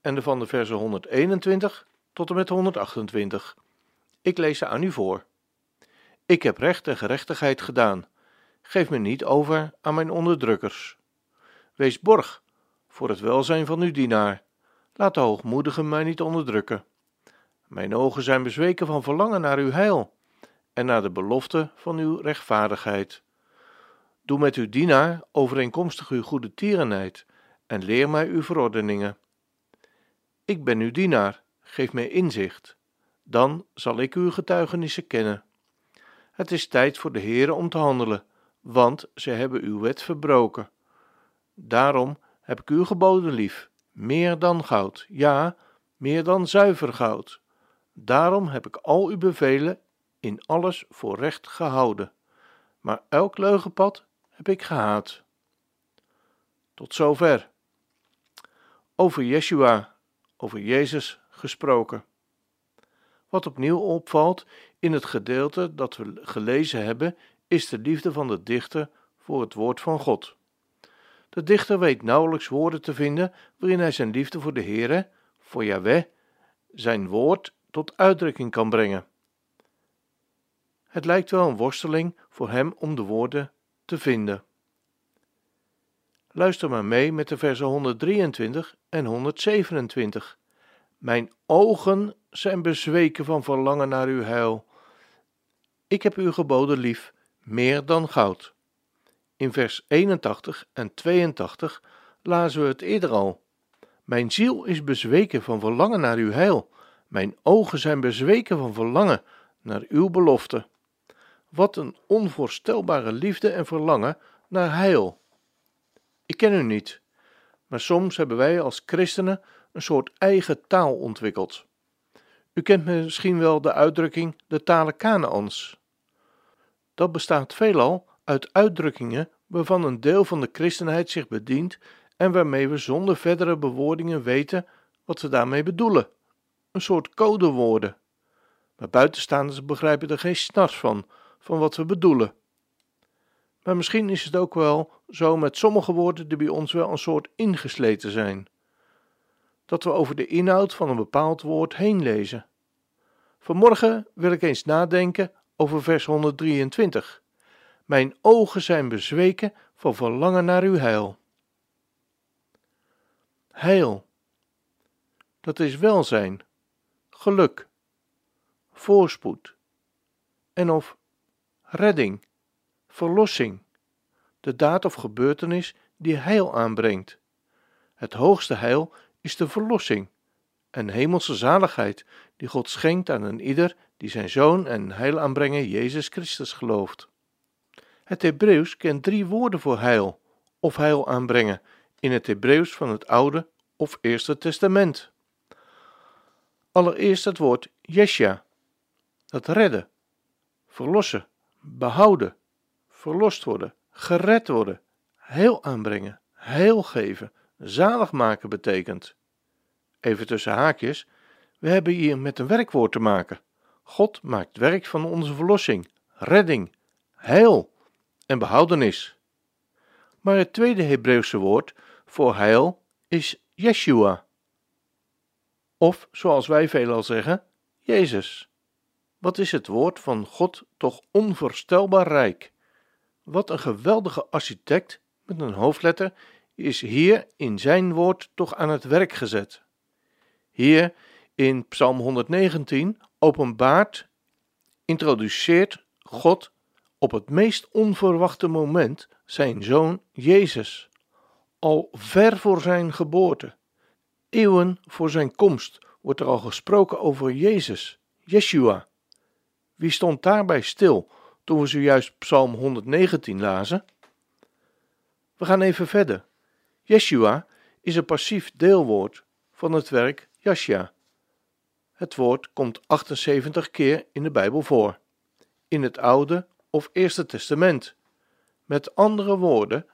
en de van de versen 121 tot en met 128. Ik lees ze aan u voor. Ik heb recht en gerechtigheid gedaan. Geef me niet over aan mijn onderdrukkers. Wees borg voor het welzijn van uw dienaar. Laat de hoogmoedigen mij niet onderdrukken. Mijn ogen zijn bezweken van verlangen naar uw heil en naar de belofte van uw rechtvaardigheid. Doe met uw dienaar overeenkomstig uw goede tierenheid en leer mij uw verordeningen. Ik ben uw dienaar, geef mij inzicht. Dan zal ik uw getuigenissen kennen. Het is tijd voor de Heere om te handelen, want ze hebben uw wet verbroken. Daarom heb ik uw geboden lief, meer dan goud, ja, meer dan zuiver goud. Daarom heb ik al uw bevelen in alles voor recht gehouden. Maar elk leugenpad heb ik gehaat. Tot zover. Over Yeshua, over Jezus gesproken. Wat opnieuw opvalt in het gedeelte dat we gelezen hebben, is de liefde van de dichter voor het woord van God. De dichter weet nauwelijks woorden te vinden waarin hij zijn liefde voor de Heere, voor Yahweh, zijn woord tot uitdrukking kan brengen. Het lijkt wel een worsteling voor hem om de woorden te vinden. Luister maar mee met de versen 123 en 127. Mijn ogen zijn bezweken van verlangen naar uw heil. Ik heb uw geboden lief, meer dan goud. In vers 81 en 82 lazen we het eerder al. Mijn ziel is bezweken van verlangen naar uw heil. Mijn ogen zijn bezweken van verlangen naar uw belofte. Wat een onvoorstelbare liefde en verlangen naar heil. Ik ken u niet, maar soms hebben wij als christenen een soort eigen taal ontwikkeld. U kent misschien wel de uitdrukking de talen Kanaans. Dat bestaat veelal uit uitdrukkingen waarvan een deel van de christenheid zich bedient en waarmee we zonder verdere bewoordingen weten wat we daarmee bedoelen. Een soort codewoorden. Maar buitenstaanders begrijpen er geen snars van, van wat we bedoelen. Maar misschien is het ook wel zo met sommige woorden die bij ons wel een soort ingesleten zijn. Dat we over de inhoud van een bepaald woord heen lezen. Vanmorgen wil ik eens nadenken over vers 123. Mijn ogen zijn bezweken van verlangen naar uw heil. Heil. Dat is welzijn, geluk, voorspoed en of redding, verlossing, de daad of gebeurtenis die heil aanbrengt. Het hoogste heil is de verlossing en hemelse zaligheid die God schenkt aan een ieder die zijn zoon en heil aanbrengen Jezus Christus gelooft. Het Hebreeuws kent drie woorden voor heil of heil aanbrengen in het Hebreeuws van het Oude of Eerste Testament. Allereerst het woord Yesha, dat redden, verlossen, behouden, verlost worden, gered worden, heil aanbrengen, heil geven, zalig maken betekent. Even tussen haakjes, we hebben hier met een werkwoord te maken. God maakt werk van onze verlossing, redding, heil en behoudenis. Maar het tweede Hebreeuwse woord voor heil is Yeshua. Of zoals wij veelal zeggen, Jezus. Wat is het woord van God toch onvoorstelbaar rijk? Wat een geweldige architect met een hoofdletter is hier in zijn woord toch aan het werk gezet. Hier in Psalm 119 openbaart, introduceert God op het meest onverwachte moment zijn zoon Jezus, al ver voor zijn geboorte. Eeuwen voor zijn komst wordt er al gesproken over Jezus, Yeshua. Wie stond daarbij stil toen we zojuist Psalm 119 lazen? We gaan even verder. Yeshua is een passief deelwoord van het werk Jasja. Het woord komt 78 keer in de Bijbel voor, in het Oude of Eerste Testament. Met andere woorden,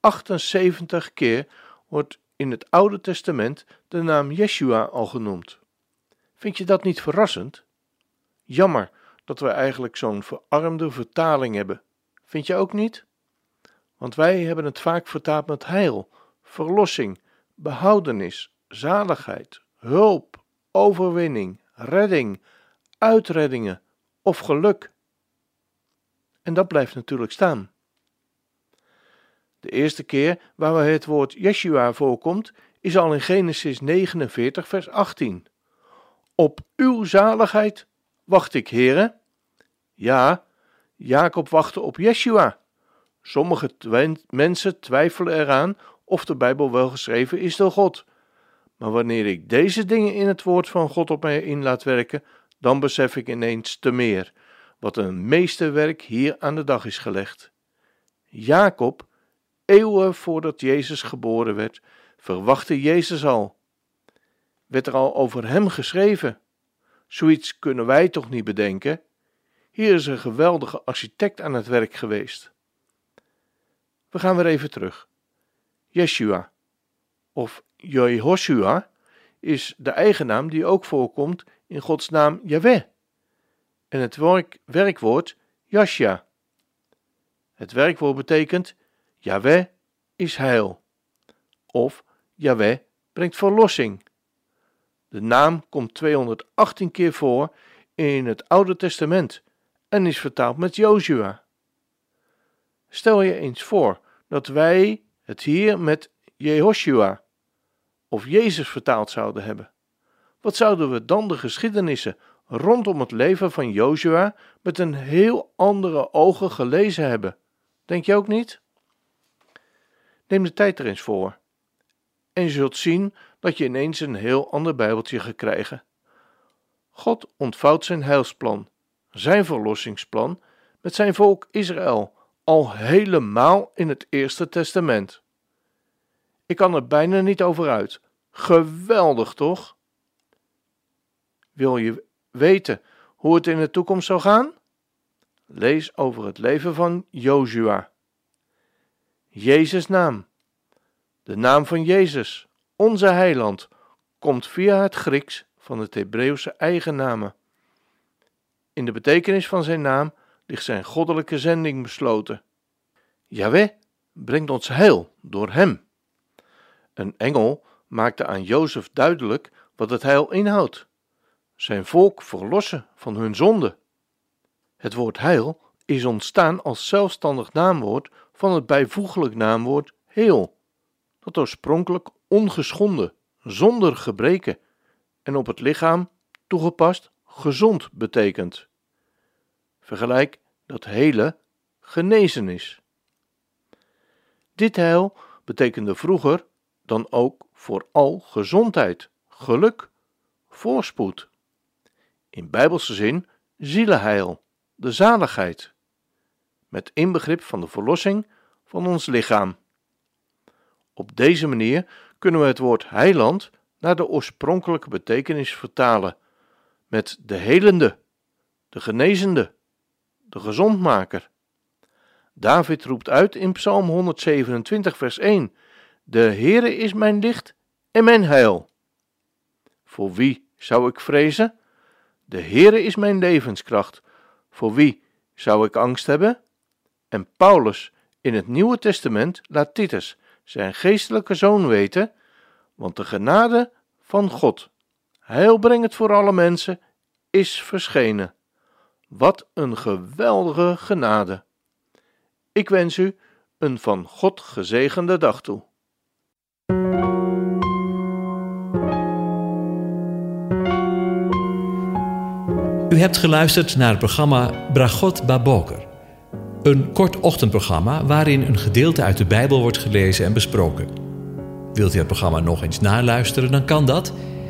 78 keer wordt in het Oude Testament de naam Yeshua al genoemd. Vind je dat niet verrassend? Jammer dat we eigenlijk zo'n verarmde vertaling hebben. Vind je ook niet? Want wij hebben het vaak vertaald met heil, verlossing, behoudenis, zaligheid, hulp, overwinning, redding, uitreddingen of geluk. En dat blijft natuurlijk staan. De eerste keer waar het woord Yeshua voorkomt, is al in Genesis 49, vers 18. Op uw zaligheid wacht ik, heren. Ja, Jacob wachtte op Yeshua. Sommige mensen twijfelen eraan of de Bijbel wel geschreven is door God. Maar wanneer ik deze dingen in het woord van God op mij in laat werken, dan besef ik ineens te meer wat een meesterwerk hier aan de dag is gelegd. Jacob, eeuwen voordat Jezus geboren werd, verwachtte Jezus al. Werd er al over hem geschreven? Zoiets kunnen wij toch niet bedenken? Hier is een geweldige architect aan het werk geweest. We gaan weer even terug. Yeshua of Jehoshua is de eigenaam die ook voorkomt in Gods naam Yahweh en het werk, werkwoord Yashia. Het werkwoord betekent Yahweh is heil of Yahweh brengt verlossing. De naam komt 218 keer voor in het Oude Testament en is vertaald met Joshua. Stel je eens voor dat wij het hier met Jehoshua of Jezus vertaald zouden hebben. Wat zouden we dan de geschiedenissen rondom het leven van Joshua met een heel andere ogen gelezen hebben? Denk je ook niet? Neem de tijd er eens voor. En je zult zien dat je ineens een heel ander Bijbeltje gaat krijgen. God ontvouwt zijn heilsplan, zijn verlossingsplan, met zijn volk Israël, al helemaal in het Eerste Testament. Ik kan er bijna niet over uit. Geweldig, toch? Wil je weten hoe het in de toekomst zal gaan? Lees over het leven van Jozua. Jezus' naam. De naam van Jezus, onze heiland, komt via het Grieks van het Hebreeuwse eigennamen. In de betekenis van zijn naam ligt zijn goddelijke zending besloten. Yahweh brengt ons heil door hem. Een engel maakte aan Jozef duidelijk wat het heil inhoudt: zijn volk verlossen van hun zonde. Het woord heil is ontstaan als zelfstandig naamwoord van het bijvoeglijk naamwoord heel, dat oorspronkelijk ongeschonden, zonder gebreken en op het lichaam toegepast gezond betekent. Vergelijk dat hele genezen is. Dit heil betekende vroeger dan ook vooral gezondheid, geluk, voorspoed. In bijbelse zin zielenheil, de zaligheid, met inbegrip van de verlossing van ons lichaam. Op deze manier kunnen we het woord heiland naar de oorspronkelijke betekenis vertalen, met de helende, de genezende, de gezondmaker. David roept uit in Psalm 127, vers 1: De Heere is mijn licht en mijn heil. Voor wie zou ik vrezen? De Heere is mijn levenskracht. Voor wie zou ik angst hebben? En Paulus in het Nieuwe Testament laat Titus, zijn geestelijke zoon, weten: Want de genade van God, heilbrengend voor alle mensen, is verschenen. Wat een geweldige genade! Ik wens u een van God gezegende dag toe. U hebt geluisterd naar het programma Bragot Baboker. Een kort ochtendprogramma waarin een gedeelte uit de Bijbel wordt gelezen en besproken. Wilt u het programma nog eens naluisteren, dan kan dat.